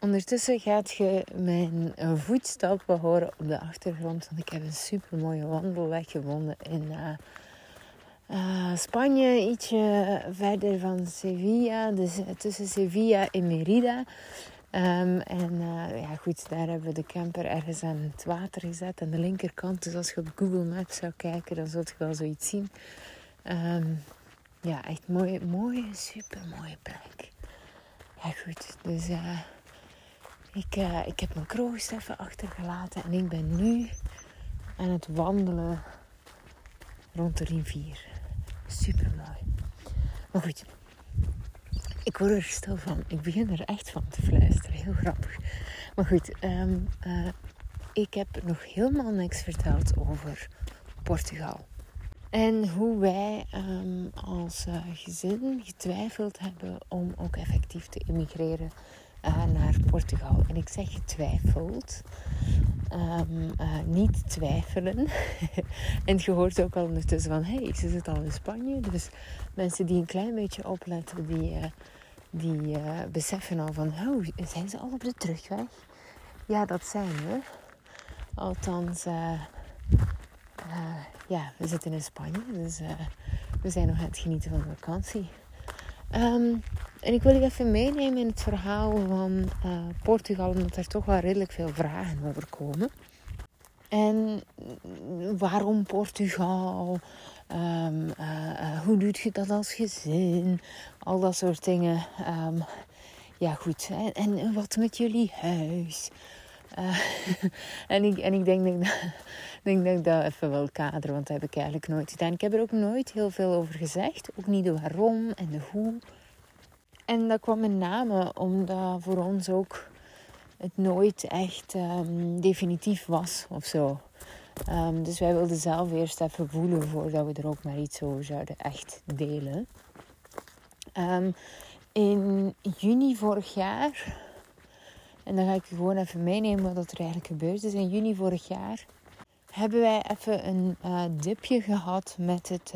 Ondertussen gaat je mijn voetstappen horen op de achtergrond. Want ik heb een super mooie wandelweg gevonden in uh, uh, Spanje. Ietsje verder van Sevilla. Dus tussen Sevilla en Merida. Um, en ja, goed, daar hebben we de camper ergens aan het water gezet. Aan de linkerkant. Dus als je op Google Maps zou kijken, dan zult je wel zoiets zien. Um, ja, echt mooie, mooie, super mooie plek. Ja, goed. Dus uh, ik, uh, ik heb mijn kroost even achtergelaten. En ik ben nu aan het wandelen rond de rivier. Super mooi. Maar goed, ik word er stil van. Ik begin er echt van te fluisteren. Heel grappig. Maar goed, um, uh, ik heb nog helemaal niks verteld over Portugal. En hoe wij um, als uh, gezin getwijfeld hebben om ook effectief te immigreren uh, naar Portugal. En ik zeg getwijfeld, um, uh, niet twijfelen. en je hoort ook al ondertussen van, hey, ze zit al in Spanje. Dus mensen die een klein beetje opletten, die, die beseffen al van, oh, zijn ze al op de terugweg? Ja, dat zijn we. Althans, ja, we zitten in Spanje, dus we zijn nog aan het genieten van de vakantie. Um, en ik wil je even meenemen in het verhaal van uh, Portugal, omdat er toch wel redelijk veel vragen over komen. En waarom Portugal? Um, uh, uh, hoe doet je dat als gezin? Al dat soort dingen. Um, ja, goed. En, wat met jullie huis? en, ik, en ik denk, denk, dat ik dat even wil kaderen, want dat heb ik eigenlijk nooit gedaan. Ik heb er ook nooit heel veel over gezegd. Ook niet de waarom en de hoe. En dat kwam met name omdat voor ons ook het nooit echt um, definitief was of zo. Um, dus wij wilden zelf eerst even voelen voordat we er ook maar iets over zouden echt delen. Um, in juni vorig jaar, en dan ga ik je gewoon even meenemen wat er eigenlijk gebeurd is. In juni vorig jaar hebben wij even een uh, dipje gehad met het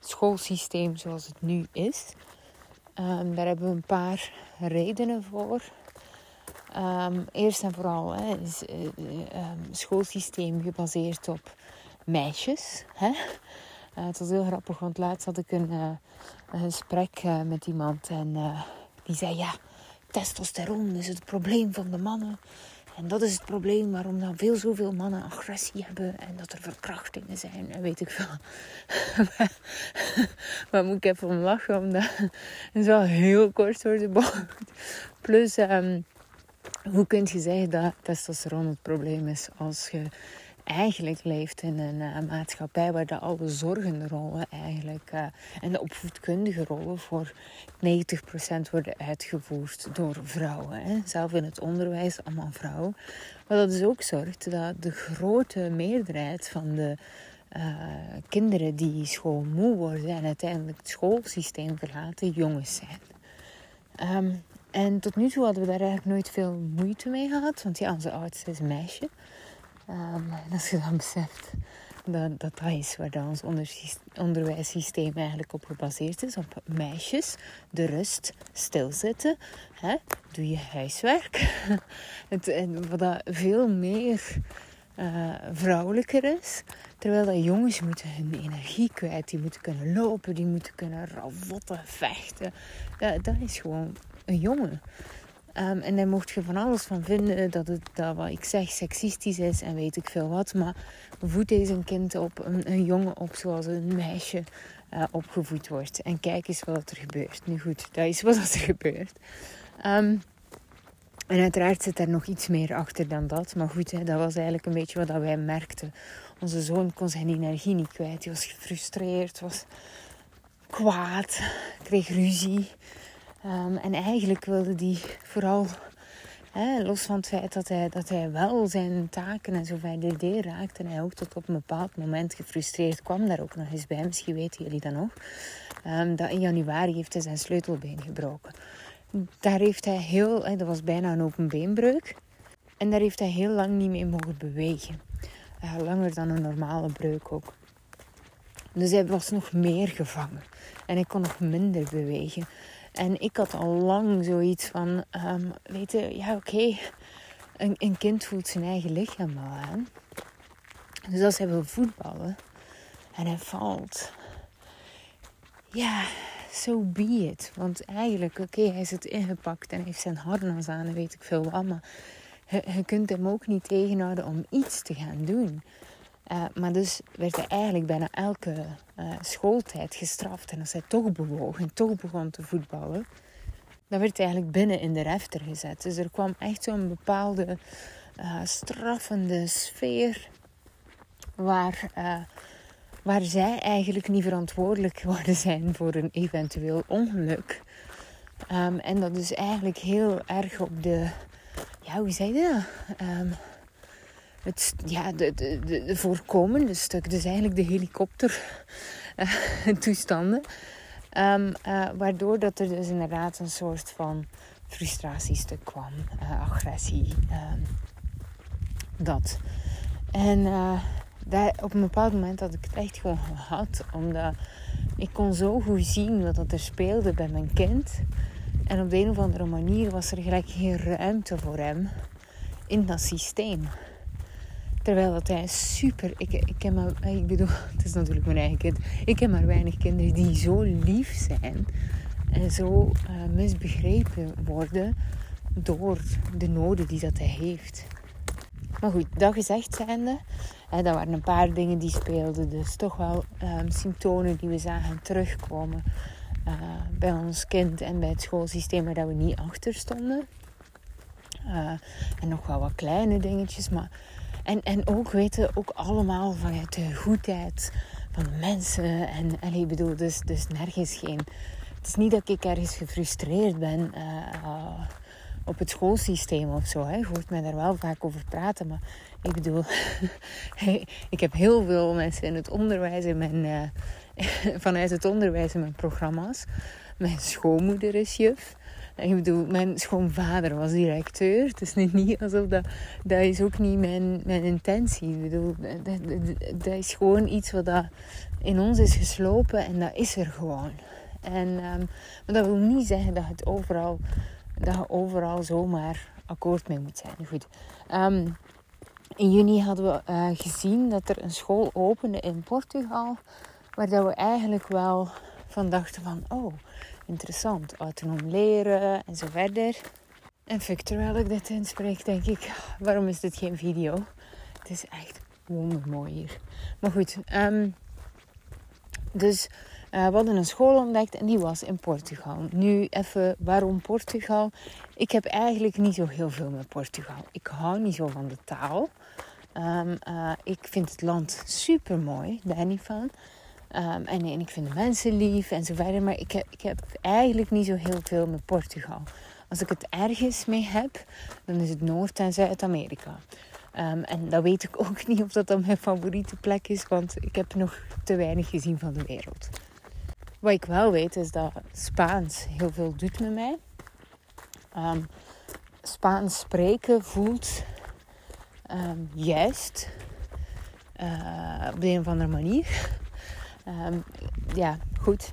schoolsysteem zoals het nu is. Um, daar hebben we een paar redenen voor. Um, eerst en vooral hè, is uh, um, schoolsysteem gebaseerd op meisjes. Hè? Uh, het was heel grappig, want laatst had ik een, een gesprek met iemand en die zei: Ja, testosteron is het probleem van de mannen. En dat is het probleem waarom dan veel zoveel mannen agressie hebben en dat er verkrachtingen zijn en weet ik veel. maar moet ik even om lachen, omdat het is wel heel kort door de bocht. Plus, um, hoe kun je zeggen dat testosteron het probleem is als je eigenlijk leeft in een uh, maatschappij waar de alle zorgende rollen eigenlijk uh, en de opvoedkundige rollen voor 90% worden uitgevoerd door vrouwen. Hè. Zelf in het onderwijs allemaal vrouwen. Maar dat dus ook zorgt dat de grote meerderheid van de uh, kinderen die school moe worden en uiteindelijk het schoolsysteem verlaten, jongens zijn. Um, en tot nu toe hadden we daar eigenlijk nooit veel moeite mee gehad, want ja, onze oudste is een meisje. Um, en als je dan beseft dat, dat dat is waar ons onderwijssysteem eigenlijk op gebaseerd is, op meisjes, de rust, stilzitten, hè? doe je huiswerk. Het, wat dat veel meer uh, vrouwelijker is. Terwijl dat jongens moeten hun energie kwijt, die moeten kunnen lopen, die moeten kunnen ravotten, vechten. Dat, dat is gewoon een jongen. Um, en daar mocht je van alles van vinden dat, het, dat wat ik zeg seksistisch is en weet ik veel wat. Maar voed deze een kind op, een, een jongen op zoals een meisje uh, opgevoed wordt. En kijk eens wat er gebeurt. Nu goed, dat is wat er gebeurt. Um, en uiteraard zit er nog iets meer achter dan dat. Maar goed, hè, dat was eigenlijk een beetje wat wij merkten. Onze zoon kon zijn energie niet kwijt. Hij was gefrustreerd, was kwaad, kreeg ruzie. Um, en eigenlijk wilde hij vooral, hè, los van het feit dat hij, dat hij wel zijn taken en zo verder deed, raakte hij ook tot op een bepaald moment gefrustreerd kwam daar ook nog eens bij. Misschien weten jullie dat nog. Um, dat in januari heeft hij zijn sleutelbeen gebroken. Daar heeft hij heel, hè, dat was bijna een open beenbreuk. En daar heeft hij heel lang niet mee mogen bewegen. Uh, langer dan een normale breuk ook. Dus hij was nog meer gevangen. En ik kon nog minder bewegen. En ik had al lang zoiets van, um, weet je, ja oké, een, kind voelt zijn eigen lichaam wel aan. Dus als hij wil voetballen en hij valt, ja, so be it. Want eigenlijk, oké, hij is het ingepakt en heeft zijn harnas aan en weet ik veel wat. Maar je, je kunt hem ook niet tegenhouden om iets te gaan doen. Uh, maar dus werd hij eigenlijk bijna elke uh, schooltijd gestraft. En als hij toch bewoog en toch begon te voetballen, dan werd hij eigenlijk binnen in de refter gezet. Dus er kwam echt zo'n bepaalde uh, straffende sfeer waar, waar zij eigenlijk niet verantwoordelijk geworden zijn voor een eventueel ongeluk. Um, en dat is eigenlijk heel erg op de, ja, hoe zei je dat? Um, het, ja, de, de, de, voorkomende stuk. Dus eigenlijk de helikopter uh, toestanden. Um, uh, waardoor dat er dus inderdaad een soort van frustratiestuk kwam. Uh, agressie. Um, dat. En op een bepaald moment had ik het echt gewoon gehad. Omdat ik kon zo goed zien wat dat er speelde bij mijn kind. En op de een of andere manier was er gelijk geen ruimte voor hem in dat systeem. Terwijl dat hij super. Ik, ik, maar, ik bedoel, het is natuurlijk mijn eigen kind. Ik ken maar weinig kinderen die zo lief zijn en zo uh, misbegrepen worden door de noden die dat hij heeft. Maar goed, dat gezegd zijnde, hè, dat waren een paar dingen die speelden. Dus toch wel um, symptomen die we zagen terugkomen uh, bij ons kind en bij het schoolsysteem waar we niet achter stonden. Uh, en nog wel wat kleine dingetjes, maar en, en ook weten, ook allemaal vanuit de goedheid van de mensen. En, en ik bedoel, dus, dus nergens geen. Het is niet dat ik ergens gefrustreerd ben uh, op het schoolsysteem of zo. Hè. Je hoort mij daar wel vaak over praten. Maar ik bedoel, ik heb heel veel mensen in het onderwijs, in mijn, uh, vanuit het onderwijs in mijn programma's. Mijn schoonmoeder is juf. Ik bedoel, mijn schoonvader was directeur. Het is niet alsof dat... Dat is ook niet mijn, mijn intentie. Ik bedoel, dat, dat, is gewoon iets wat dat in ons is geslopen. En dat is er gewoon. En, um, maar dat wil niet zeggen dat het overal... Dat je overal zomaar akkoord mee moet zijn. Goed. Um, in juni hadden we uh, gezien dat er een school opende in Portugal. Waar dat we eigenlijk wel van dachten van... Oh, interessant. Autonoom leren en zo verder. En fuck, terwijl ik dit inspreek, denk ik, waarom is dit geen video? Het is echt wondermooi hier. Maar goed, um, dus uh, we hadden een school ontdekt en die was in Portugal. Nu even, waarom Portugal? Ik heb eigenlijk niet zo heel veel met Portugal. Ik hou niet zo van de taal. Um, uh, ik vind het land super mooi, daar niet van. Um, en, ik vind de mensen lief en zo verder. Maar ik heb, ik heb eigenlijk niet zo heel veel met Portugal. Als ik het ergens mee heb, dan is het Noord- en Zuid-Amerika. Um, en dan weet ik ook niet of dat dan mijn favoriete plek is, want ik heb nog te weinig gezien van de wereld. Wat ik wel weet is dat Spaans heel veel doet met mij. Um, Spaans spreken voelt juist uh, op de een of andere manier. Um, ja, goed.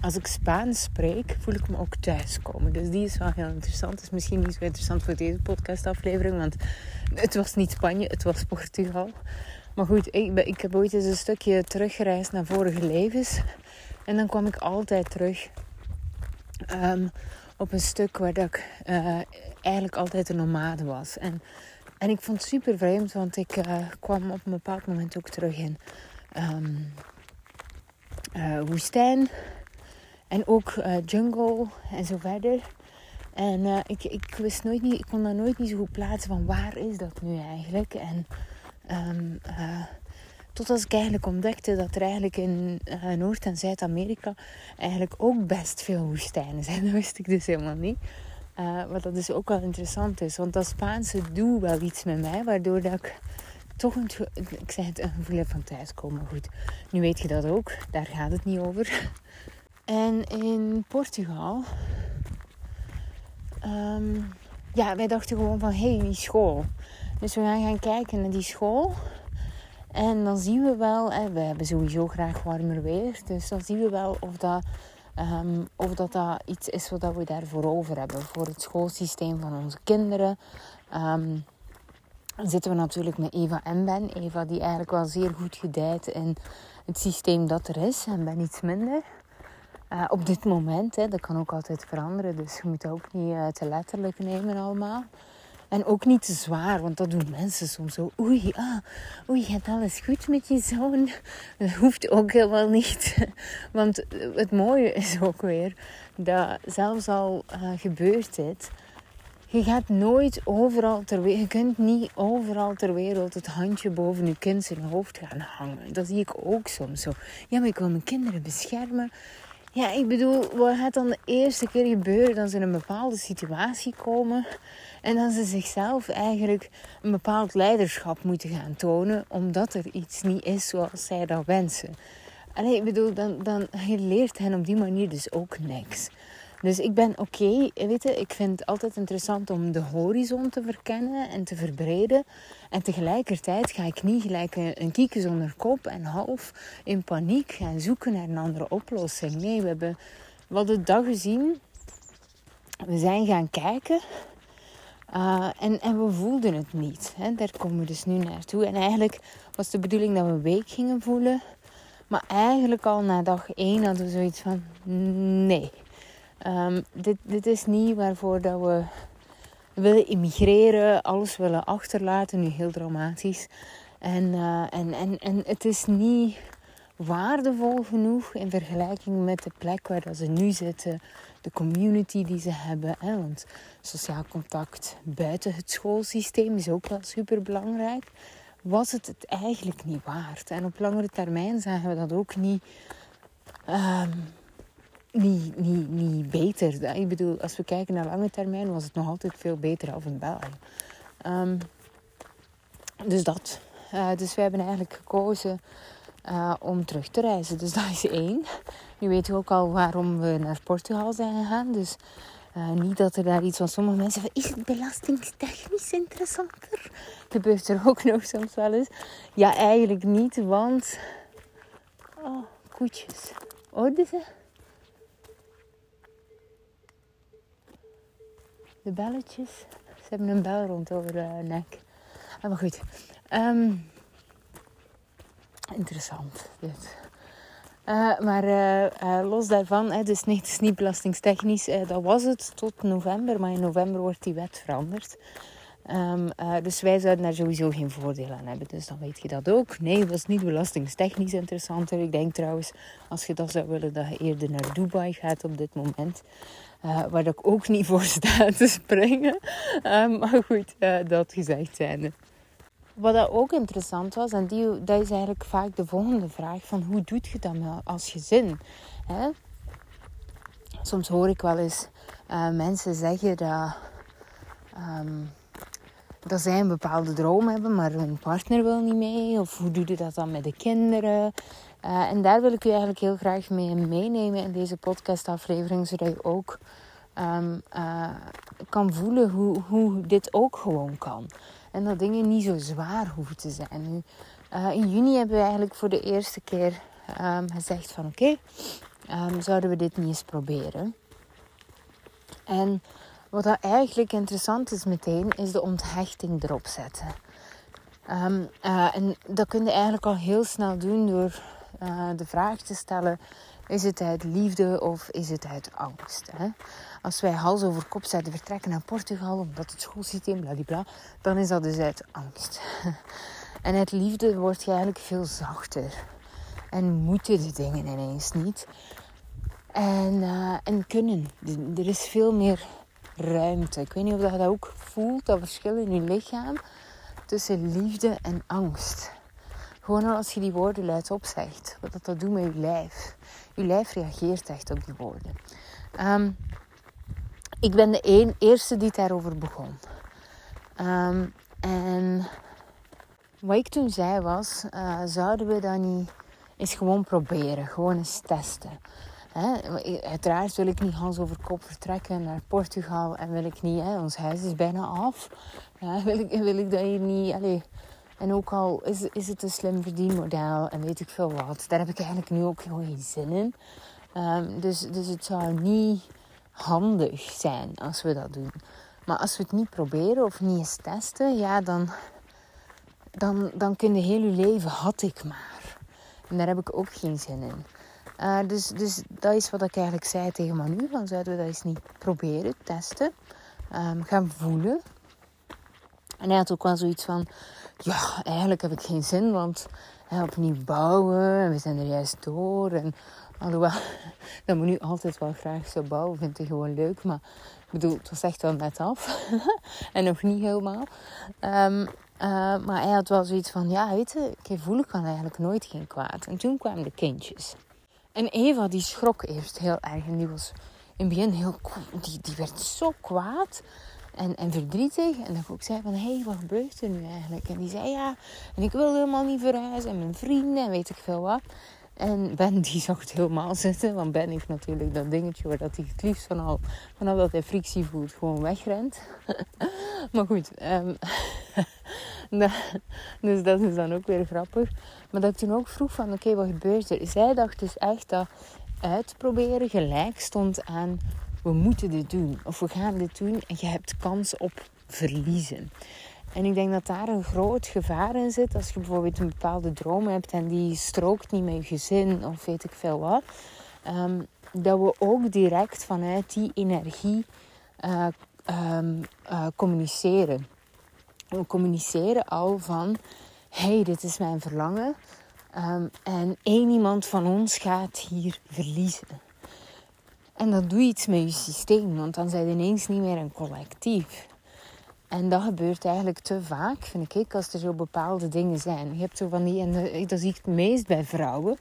Als ik Spaans spreek, voel ik me ook thuiskomen. Dus die is wel heel interessant. Het is misschien niet zo interessant voor deze podcastaflevering, want het was niet Spanje, het was Portugal. Maar goed, ik, ik heb ooit eens een stukje teruggereisd naar vorige levens. En dan kwam ik altijd terug um, op een stuk waar dat ik uh, eigenlijk altijd een nomade was. En, en ik vond het super vreemd, want ik uh, kwam op een bepaald moment ook terug in um, uh, woestijn. En ook uh, jungle en zo verder. En uh, ik, ik wist nooit niet, ik kon daar nooit niet zo goed plaatsen van waar is dat nu eigenlijk. En um, tot als ik eigenlijk ontdekte dat er eigenlijk in Noord- en Zuid-Amerika eigenlijk ook best veel woestijnen zijn. Dat wist ik dus helemaal niet. wat dat dus ook wel interessant is. Want dat Spaanse doet wel iets met mij, waardoor dat ik toch een, ik zeg het, een gevoel van thuiskomen. Goed, nu weet je dat ook. Daar gaat het niet over. En in Portugal... Um, ja, wij dachten gewoon van, hé, hey, die school. Dus we gaan gaan kijken naar die school. En dan zien we wel, we hebben sowieso graag warmer weer. Dus dan zien we wel of dat Ehm, of dat dat iets is wat we daarvoor over hebben. Voor het schoolsysteem van onze kinderen. Um, zitten we natuurlijk met Eva en Ben. Eva die eigenlijk wel zeer goed gedijt in het systeem dat er is. En Ben iets minder. Uh, op dit moment, hè, dat kan ook altijd veranderen. Dus je moet dat ook niet uh, te letterlijk nemen allemaal. En ook niet te zwaar, want dat doen mensen soms zo. Oei, ah, oei, gaat alles goed met je zoon? Dat hoeft ook helemaal niet. Want het mooie is ook weer dat zelfs al uh, gebeurt dit, je gaat nooit overal ter wereld, je kunt niet overal ter wereld het handje boven je kind zijn hoofd gaan hangen. Dat zie ik ook soms zo. Ja, maar ik wil mijn kinderen beschermen. Ja, ik bedoel, wat gaat dan de eerste keer gebeuren? Dat ze in een bepaalde situatie komen en dan ze zichzelf eigenlijk een bepaald leiderschap moeten gaan tonen, omdat er iets niet is zoals zij dat wensen. En ik bedoel, dan, dan leert hen op die manier dus ook niks. Dus ik ben oké, okay, weet je, ik vind het altijd interessant om de horizon te verkennen en te verbreden. En tegelijkertijd ga ik niet gelijk een, kieken zonder kop en half in paniek gaan zoeken naar een andere oplossing. Nee, we hebben wat de dag gezien. We zijn gaan kijken uh, en, en we voelden het niet. Hè? Daar komen we dus nu naartoe. En eigenlijk was de bedoeling dat we een week gingen voelen. Maar eigenlijk al na dag één hadden we zoiets van: nee, um, dit, dit is niet waarvoor dat we willen immigreren, alles willen achterlaten, nu heel dramatisch. En, uh, en, en, en het is niet waardevol genoeg in vergelijking met de plek waar dat ze nu zitten, de community die ze hebben. Hè? Want sociaal contact buiten het schoolsysteem is ook wel super belangrijk. Was het het eigenlijk niet waard? En op langere termijn zagen we dat ook niet, um, niet, niet, niet beter. Ik bedoel, als we kijken naar lange termijn, was het nog altijd veel beter af in België. Um, dus dat. Uh, dus wij hebben eigenlijk gekozen uh, om terug te reizen. Dus dat is één. Nu weet je ook al waarom we naar Portugal zijn gegaan. Dus uh, niet dat er daar iets van sommige mensen van is het belastingtechnisch interessanter? Gebeurt er ook nog soms wel eens. Ja, eigenlijk niet, want. Oh, koetjes. Hoorden ze? De belletjes. Ze hebben een bel rond over de nek. Ah, maar goed. Um, interessant dit. Uh, maar uh, uh, los daarvan, hè, dus nee, het is niet belastingstechnisch. dat was het tot november, maar in november wordt die wet veranderd. Um, dus wij zouden daar sowieso geen voordeel aan hebben. Dus dan weet je dat ook. Nee, het was niet belastingstechnisch interessanter. Ik denk trouwens, als je dat zou willen, dat je eerder naar Dubai gaat op dit moment. Waar ik ook niet voor sta te springen. Um, maar goed, dat gezegd zijnde. Wat dat ook interessant was, en die, dat is eigenlijk vaak de volgende vraag: van hoe doet je dat als gezin? Hè? Soms hoor ik wel eens uh, mensen zeggen dat, um, dat zij een bepaalde droom hebben, maar hun partner wil niet mee. Of hoe doe je dat dan met de kinderen? Uh, en daar wil ik u eigenlijk heel graag mee meenemen in deze podcastaflevering, zodat je ook um, uh, kan voelen hoe, hoe dit ook gewoon kan. En dat dingen niet zo zwaar hoeven te zijn. Uh, in juni hebben we eigenlijk voor de eerste keer um, gezegd van oké, um, zouden we dit niet eens proberen. En wat dat eigenlijk interessant is meteen, is de onthechting erop zetten. En dat kun je eigenlijk al heel snel doen door uh, de vraag te stellen: is het uit liefde of is het uit angst? Hè? Als wij hals over kop zouden vertrekken naar Portugal, omdat het schoolsysteem bladibla, dan is dat dus uit angst. En uit liefde word je eigenlijk veel zachter. En moeten de dingen ineens niet. En, uh, en kunnen. Er is veel meer ruimte. Ik weet niet of je dat ook voelt, dat verschil in je lichaam tussen liefde en angst. Gewoon als je die woorden luid opzegt, wat dat, dat doet met je lijf. Je lijf reageert echt op die woorden. Um, ik ben de een, eerste die daarover begon. Um, en wat ik toen zei was, uh, zouden we dat niet eens gewoon proberen, gewoon eens testen. Uiteraard wil ik niet hals over kop vertrekken naar Portugal en wil ik niet, ons huis is bijna af. Ja, wil, ik, wil ik dat hier niet, allez, en ook al is, is het een slim verdienmodel en weet ik veel wat, daar heb ik eigenlijk nu ook gewoon geen zin in. Ehm, dus, dus het zou niet handig zijn als we dat doen. Maar als we het niet proberen of niet eens testen, ja, dan, dan, dan kun je heel je leven had ik maar. En daar heb ik ook geen zin in. Uh, dus, dus dat is wat ik eigenlijk zei tegen Manu. Van zouden we dat eens niet proberen, testen. Um, gaan voelen. En hij had ook wel zoiets van... Ja, eigenlijk heb ik geen zin, want hè, opnieuw bouwen. En we zijn er juist door. En alhoewel, dat moet nu altijd wel graag zo bouwen. Vind ik gewoon leuk. Maar ik bedoel, het was echt wel net af. en nog niet helemaal. Um, uh, maar hij had wel zoiets van, ja, weet je, ik voelen kan eigenlijk nooit geen kwaad. En toen kwamen de kindjes. En Eva die schrok eerst heel erg. En die was in het begin heel... Die, die werd zo kwaad en, en verdrietig. En dan ik zei van, hé, hey, wat gebeurt er nu eigenlijk? En die zei, ja, en ik wil helemaal niet verhuizen. En mijn vrienden en weet ik veel wat. En Ben die zag het helemaal zitten. Want Ben heeft natuurlijk dat dingetje waar dat hij het liefst vanaf, vanaf dat hij frictie voelt gewoon wegrent. maar goed. Um, dus dat is dan ook weer grappig. Maar dat ik toen ook vroeg van oké, wat gebeurt er? Zij dacht dus echt dat uitproberen gelijk stond aan we moeten dit doen. Of we gaan dit doen en je hebt kans op verliezen. En ik denk dat daar een groot gevaar in zit. Als je bijvoorbeeld een bepaalde droom hebt en die strookt niet met je gezin of weet ik veel wat. Um, dat we ook direct vanuit die energie uh, um, uh, communiceren. We communiceren al van: hey, dit is mijn verlangen. Um, en één iemand van ons gaat hier verliezen. En dat doe iets met je systeem, want dan zijn je ineens niet meer een collectief. En dat gebeurt eigenlijk te vaak, vind ik, als er zo bepaalde dingen zijn. Je hebt zo van die, en dat zie ik het meest bij vrouwen.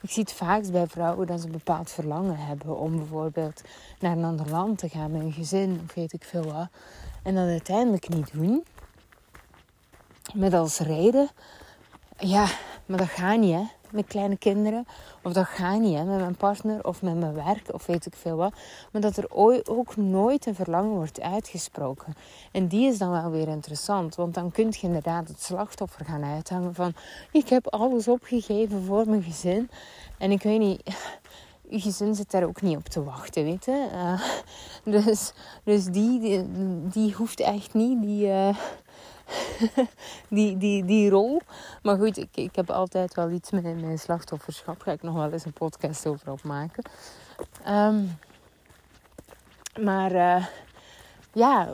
Ik zie het vaakst bij vrouwen dat ze een bepaald verlangen hebben om bijvoorbeeld naar een ander land te gaan met een gezin of weet ik veel wat. En dat uiteindelijk niet doen. Met als reden, ja, maar dat gaat niet hè, met kleine kinderen. Of dat gaat niet hè, met mijn partner of met mijn werk of weet ik veel wat. Maar dat er ook nooit een verlangen wordt uitgesproken. En die is dan wel weer interessant. Want dan kun je inderdaad het slachtoffer gaan uithangen van... Ik heb alles opgegeven voor mijn gezin. En ik weet niet... Je gezin zit daar ook niet op te wachten, weet je. Uh, dus dus die, die, hoeft echt niet die... Uh, die, die, die rol. Maar goed, ik, ik heb altijd wel iets met mijn slachtofferschap. Ga ik nog wel eens een podcast over opmaken. Um, maar uh, ja,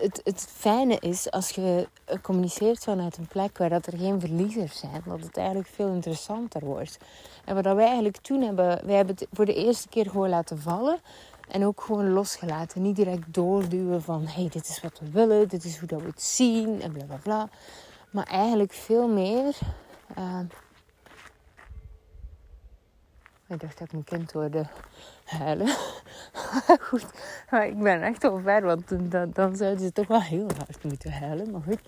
het, het fijne is als je communiceert vanuit een plek waar dat er geen verliezers zijn, dat het eigenlijk veel interessanter wordt. En wat wij eigenlijk toen hebben, wij hebben het voor de eerste keer gewoon laten vallen. En ook gewoon losgelaten. Niet direct doorduwen van hey, dit is wat we willen, dit is hoe dat we het zien en bla bla bla. Maar eigenlijk veel meer. Uh... Ik dacht dat ik mijn kind hoorde huilen. goed, maar ik ben echt al ver, want dan, dan zouden ze toch wel heel hard moeten huilen. Maar goed.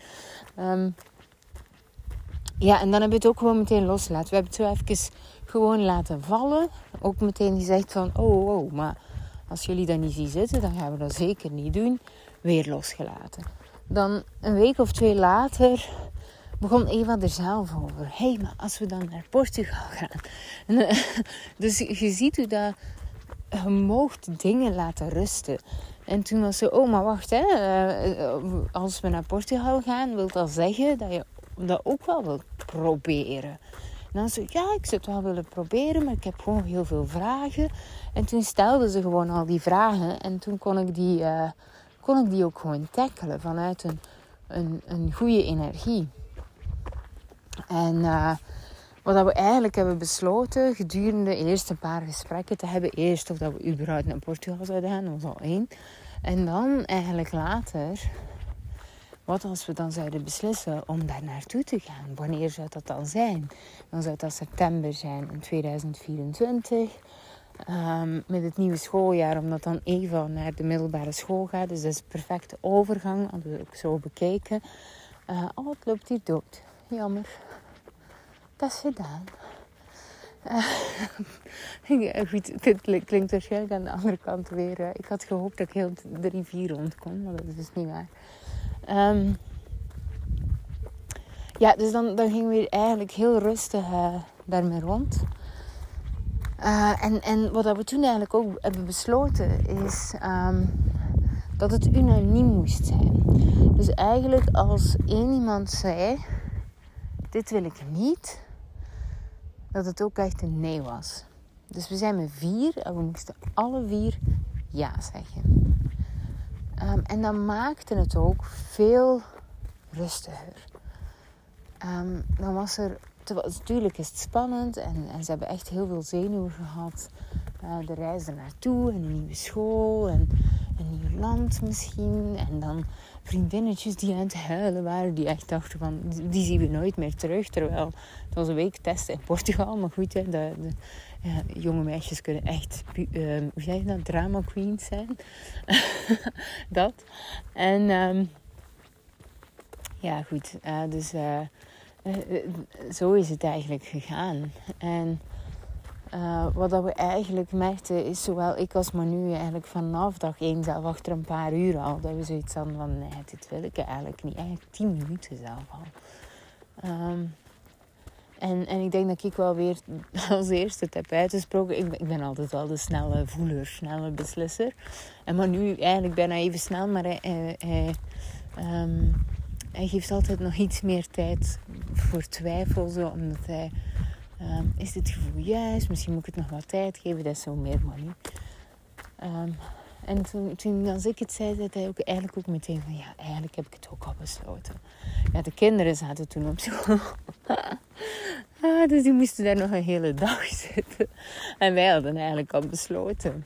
Um... ja, en dan heb je het ook gewoon meteen losgelaten. We hebben het zo even gewoon laten vallen. Ook meteen gezegd van, oh, oh, maar als jullie dat niet zien zitten, dan gaan we dat zeker niet doen. Weer losgelaten. Dan een week of twee later begon Eva er zelf over. Hé, hey, maar als we dan naar Portugal gaan. dus je ziet hoe dat je moogt dingen laten rusten. En toen was ze, oh, maar wacht, hè. Eh, als we naar Portugal gaan, wil dat zeggen dat je dat ook wel wilt proberen. En dan zei ja, ik zou het wel willen proberen, maar ik heb gewoon heel veel vragen. En toen stelde ze gewoon al die vragen. En toen kon ik die, uh, kon ik die ook gewoon tackelen vanuit een, een, een goede energie. En uh, wat we eigenlijk hebben besloten gedurende de eerste paar gesprekken te hebben. Eerst of dat we überhaupt naar Portugal zouden gaan, dat was al één. En dan eigenlijk later wat als we dan zouden beslissen om daar naartoe te gaan? Wanneer zou dat dan zijn? Dan zou dat september zijn in 2024. Ehm, met het nieuwe schooljaar, omdat dan Eva naar de middelbare school gaat. Dus dat is een perfecte overgang, hadden we ook zo bekeken. Uh, oh, het loopt hier dood. Jammer. Dat is gedaan. Uh, goed, dit klinkt waarschijnlijk aan de andere kant weer. Uh, ik had gehoopt dat ik heel de rivier rond kon, maar dat is dus niet waar. Um, ja, dus dan, dan gingen we eigenlijk heel rustig daarmee rond. Uh, en, en wat we toen eigenlijk ook hebben besloten is ehm, dat het unaniem moest zijn. Dus eigenlijk als één iemand zei, dit wil ik niet, dat het ook echt een nee was. Dus we zijn met vier en we moesten alle vier ja zeggen. Um, en dat maakte het ook veel rustiger. Um, dan was er, natuurlijk is het spannend en, en ze hebben echt heel veel zenuwen gehad. Uh, de reis er naartoe en een nieuwe school en een nieuw land misschien. En dan vriendinnetjes die aan het huilen waren, die echt dachten van, die zien we nooit meer terug. Terwijl het was een week testen in Portugal, maar goed, hè, de, de ja, jonge meisjes kunnen echt, uh, hoe zeg je dat, drama queens zijn. dat. En um, ja, goed, uh, dus uh, zo is het eigenlijk gegaan. En uh, wat dat we eigenlijk merkten is zowel ik als Manu eigenlijk vanaf dag één zelf achter een paar uur al. Dat we zoiets hadden van nee, dit wil ik eigenlijk niet. Eigenlijk tien minuten zelf al. Um, en, en ik denk dat ik wel weer als eerste het heb uitgesproken. Ik ben, ik ben altijd wel de snelle voeler, snelle beslisser. En maar nu eigenlijk bijna even snel, maar hij, um, hij geeft altijd nog iets meer tijd voor twijfel. Zo, omdat hij Um, is dit gevoel juist? Misschien moet ik het nog wat tijd geven. Dat is zo meer money. Um, en toen, toen als ik het zei, zei hij ook eigenlijk ook meteen van... Ja, eigenlijk heb ik het ook al besloten. Ja, de kinderen zaten toen op school. ah, dus die moesten daar nog een hele dag zitten. En wij hadden eigenlijk al besloten.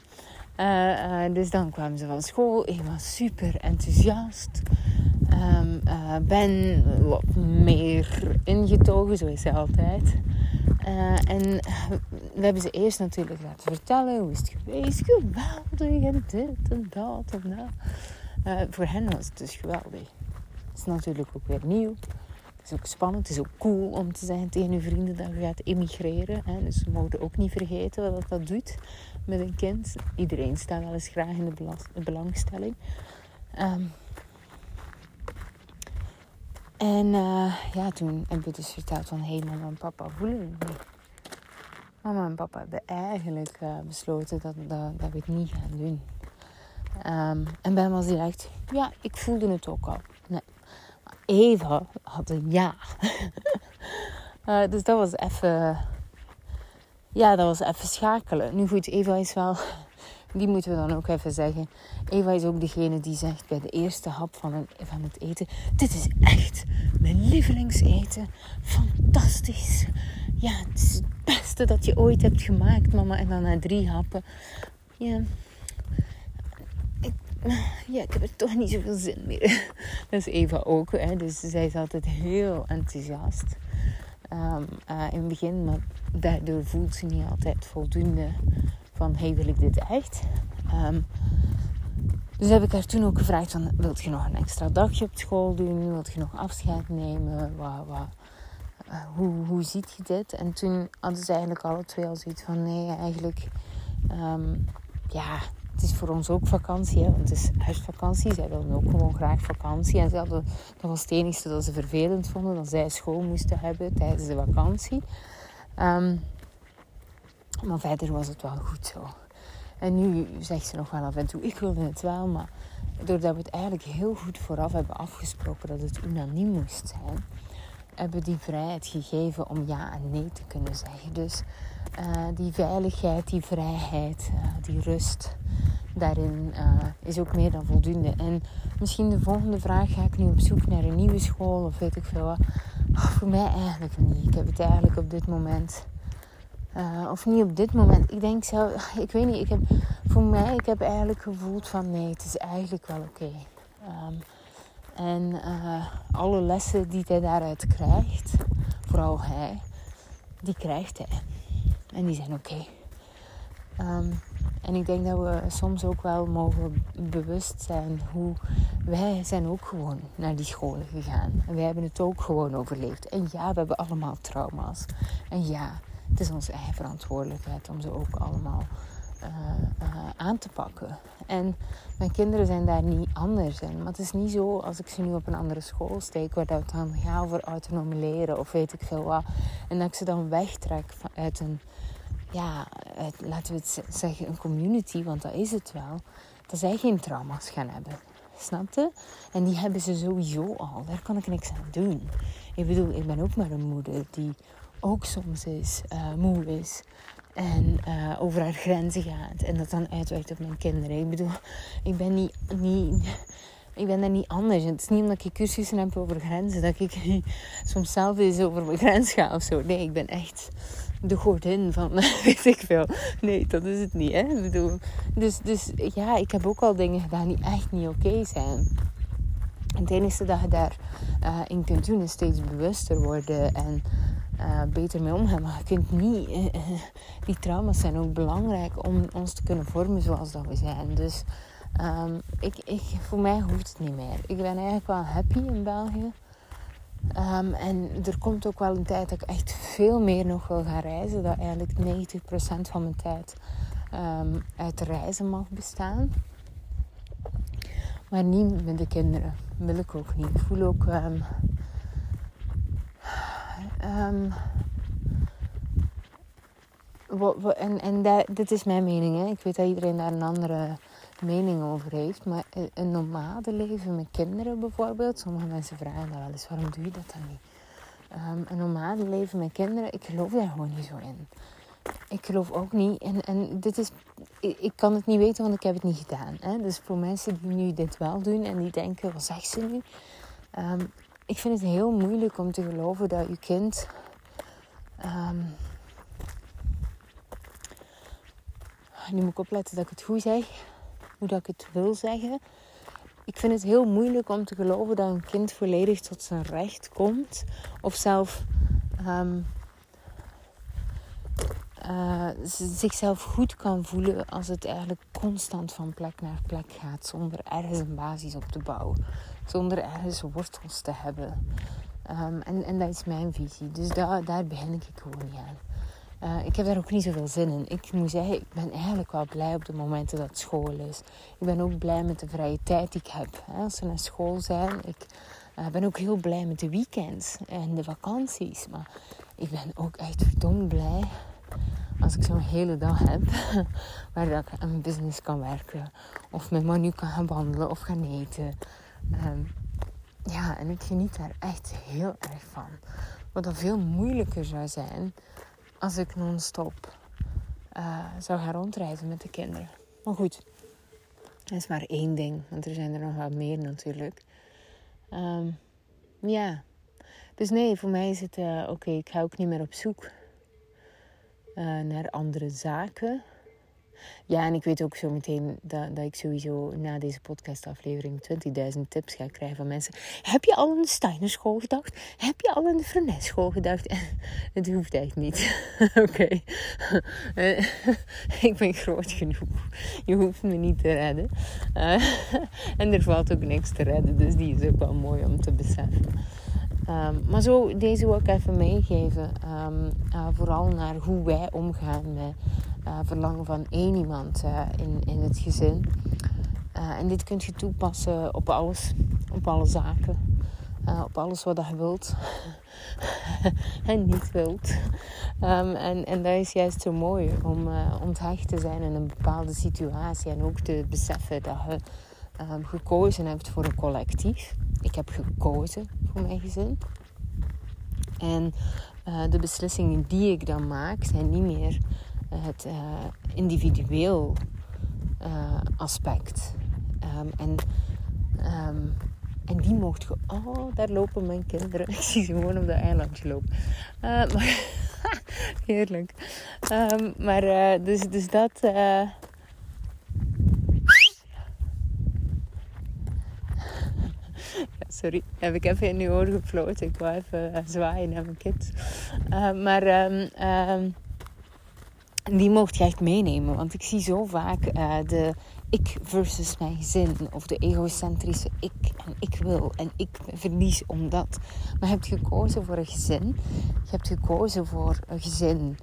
Uh, uh, dus dan kwamen ze van school. Ik was super enthousiast. Um, ben wat meer ingetogen, zo is ze altijd. Uh, en we hebben ze eerst natuurlijk laten vertellen hoe is het geweest. Geweldig en dit en dat en dat. Uh, voor hen was het dus geweldig. Het is natuurlijk ook weer nieuw. Het is ook spannend. Het is ook cool om te zeggen tegen je vrienden dat je gaat emigreren. Hè. Dus we mogen ook niet vergeten wat dat doet met een kind. Iedereen staat wel eens graag in de, belangstelling. Um, en uh, ja, toen hebben we dus verteld van... Hé, hey, mama en papa voelen het niet. Mama en papa hebben eigenlijk uh, besloten dat, dat, dat, we het niet gaan doen. Um, en Ben was direct... Ja, ik voelde het ook al. Nee. Maar Eva had een ja. uh, dus dat was even... Ja, dat was even schakelen. Nu goed, Eva is wel die moeten we dan ook even zeggen. Eva is ook degene die zegt bij de eerste hap van, van het eten: Dit is echt mijn lievelingseten. Fantastisch. Ja, het is het beste dat je ooit hebt gemaakt, mama. En dan na drie happen: Ja, ja, ik heb er toch niet zoveel zin meer. Dat is Eva ook. Hè? Dus zij is altijd heel enthousiast. Um, uh, in het begin, maar daardoor voelt ze niet altijd voldoende van hey, wil ik dit echt? Um, dus heb ik haar toen ook gevraagd van, wilt je nog een extra dagje op school doen? Wilt je nog afscheid nemen? Wat, wat, uh, hoe, hoe ziet je dit? En toen hadden ze eigenlijk alle twee al zoiets van, nee, eigenlijk, um, ja, het is voor ons ook vakantie, want het is huisvakantie. Zij wilden ook gewoon graag vakantie. En ze hadden, dat was het enige dat ze vervelend vonden, dat zij school moesten hebben tijdens de vakantie. Um, maar verder was het wel goed zo. En nu zegt ze nog wel af en toe, ik wilde het wel, maar doordat we het eigenlijk heel goed vooraf hebben afgesproken dat het unaniem moest zijn, hebben die vrijheid gegeven om ja en nee te kunnen zeggen. Dus uh, die veiligheid, die vrijheid, uh, die rust daarin uh, is ook meer dan voldoende. En misschien de volgende vraag, ga ik nu op zoek naar een nieuwe school of weet ik veel wat? Oh, voor mij eigenlijk niet. Ik heb het eigenlijk op dit moment uh, of niet op dit moment. Ik denk zo, ik weet niet. Ik heb, voor mij, ik heb eigenlijk gevoeld van nee, het is eigenlijk wel oké. Um, en uh, alle lessen die hij daaruit krijgt, vooral hij, die krijgt hij. En die zijn oké. Um, en ik denk dat we soms ook wel mogen bewust zijn hoe wij zijn ook gewoon naar die scholen gegaan. En wij hebben het ook gewoon overleefd. En ja, we hebben allemaal trauma's. En ja, het is onze eigen verantwoordelijkheid om ze ook allemaal uh, uh, aan te pakken. En mijn kinderen zijn daar niet anders in. Maar het is niet zo als ik ze nu op een andere school steek, waar dat dan gaat over autonoom leren of weet ik veel wat. En dat ik ze dan wegtrek uit een ja, laten we het zeggen, een community, want dat is het wel, dat zij geen trauma's gaan hebben. Snapte? En die hebben ze sowieso al. Daar kan ik niks aan doen. Ik bedoel, ik ben ook maar een moeder die ook soms is, uh, moe is. En uh, over haar grenzen gaat. En dat dan uitwerkt op mijn kinderen. Ik bedoel, ik ben niet, niet ik ben daar niet anders. Het is niet omdat ik cursussen heb over grenzen dat ik soms zelf eens over mijn grens ga of zo. Nee, ik ben echt de godin van weet ik veel. Nee, dat is het niet. Hè? Ik bedoel, dus, dus ja, ik heb ook al dingen gedaan die echt niet oké zijn. En het enige dat je daarin uh, in kunt doen is steeds bewuster worden en uh, beter mee omgaan. Maar je kunt niet. Uh, die trauma's zijn ook belangrijk om ons te kunnen vormen zoals dat we zijn. Dus Um, ik, ik, voor mij hoeft het niet meer. Ik ben eigenlijk wel happy in België. Um, en er komt ook wel een tijd dat ik echt veel meer nog wil gaan reizen. Dat eigenlijk 90% van mijn tijd um, uit reizen mag bestaan. Maar niet met de kinderen. wil ik ook niet. Ik voel ook... en en dat, dit is mijn mening. Hè. Ik weet dat iedereen daar een andere mening over heeft. Maar een nomade leven met kinderen bijvoorbeeld. Sommige mensen vragen dat wel eens, waarom doe je dat dan niet? Um, een nomade leven met kinderen, ik geloof daar gewoon niet zo in. Ik geloof ook niet. En, en dit is, ik, kan het niet weten, want ik heb het niet gedaan. Hè? Dus voor mensen die nu dit wel doen en die denken, wat zegt ze nu? Um, ik vind het heel moeilijk om te geloven dat je kind. Um, nu moet ik opletten dat ik het goed zeg hoe dat ik het wil zeggen. Ik vind het heel moeilijk om te geloven dat een kind volledig tot zijn recht komt. Of zelf um, uh, zichzelf goed kan voelen als het eigenlijk constant van plek naar plek gaat. Zonder ergens een basis op te bouwen. Zonder ergens wortels te hebben. Um, en, en dat is mijn visie. Dus daar, daar begin ik gewoon niet aan. Uh, ik heb daar ook niet zoveel zin in. Ik moet zeggen, ik ben eigenlijk wel blij op de momenten dat school is. Ik ben ook blij met de vrije tijd die ik heb. Hè, als ze naar school zijn. Ik uh, ben ook heel blij met de weekends en de vakanties. Maar ik ben ook echt verdomd blij als ik zo'n hele dag heb waar ik aan mijn business kan werken. Of met Manu kan gaan wandelen of gaan eten. Um, ja, en ik geniet daar echt heel erg van. Wat dan veel moeilijker zou zijn als ik non-stop uh, zou gaan rondreizen met de kinderen. Maar goed, dat is maar één ding, want er zijn er nog wel meer natuurlijk. Um, ja, dus nee, voor mij is het uh, oké, ik ga ook niet meer op zoek uh, naar andere zaken. Ja, en ik weet ook zo meteen dat, dat ik sowieso na deze podcastaflevering 20.000 tips ga krijgen van mensen. Heb je al aan de Steiner school gedacht? Heb je al aan de Vernes school gedacht? het hoeft echt niet. Oké. Eh, ik ben groot genoeg. Je hoeft me niet te redden. Uh, en er valt ook niks te redden, dus die is ook wel mooi om te beseffen. Um, maar zo, deze wil ik even meegeven. Uh, vooral naar hoe wij omgaan met uh, verlangen van één iemand uh, in, in het gezin. Uh, en dit kun je toepassen op alles, op alle zaken, op alles wat je wilt en niet wilt. Um, en, en dat is juist zo mooi om onthecht te zijn in een bepaalde situatie en ook te beseffen dat je um, gekozen hebt voor een collectief. Ik heb gekozen voor mijn gezin. En de beslissingen die ik dan maak zijn niet meer het uh, individueel aspect. Um, en, um, en die mocht je... Oh, daar lopen mijn kinderen. Ik zie ze gewoon op dat eilandje lopen. Maar, heerlijk. Maar dus, dus dat... sorry, heb ik even in uw oor gefloten. Ik wou even zwaaien naar mijn kids. maar... Um, die mocht je echt meenemen. Want ik zie zo vaak uh, de ik versus mijn gezin. Of de egocentrische ik en ik wil en ik verlies omdat. Maar je hebt gekozen voor een gezin. Je hebt gekozen voor een gezin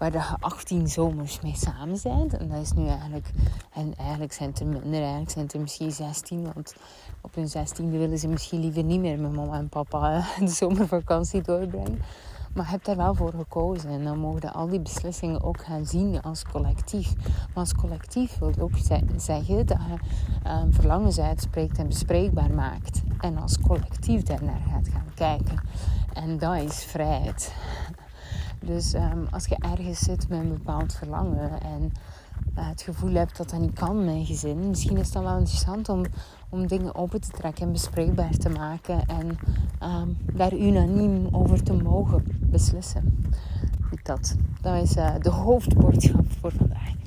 waar je 18 zomers mee samen bent. En dat is nu eigenlijk... En eigenlijk zijn het er minder. Eigenlijk zijn het er misschien 16. Want op hun 16e willen ze misschien liever niet meer met mama en papa de zomervakantie doorbrengen. Maar heb daar wel voor gekozen. En dan mogen al die beslissingen ook gaan zien als collectief. Maar als collectief wil ook zeggen dat je um, verlangens uitspreekt en bespreekbaar maakt. En als collectief daarnaar gaat gaan kijken. En dat is vrijheid. Dus um, als je ergens zit met een bepaald verlangen en uh, het gevoel hebt dat dat niet kan met je gezin, misschien is het dan wel interessant om, om dingen open te trekken en bespreekbaar te maken en um, daar unaniem over te mogen beslissen. Dat, dat is uh, de hoofdboodschap voor vandaag.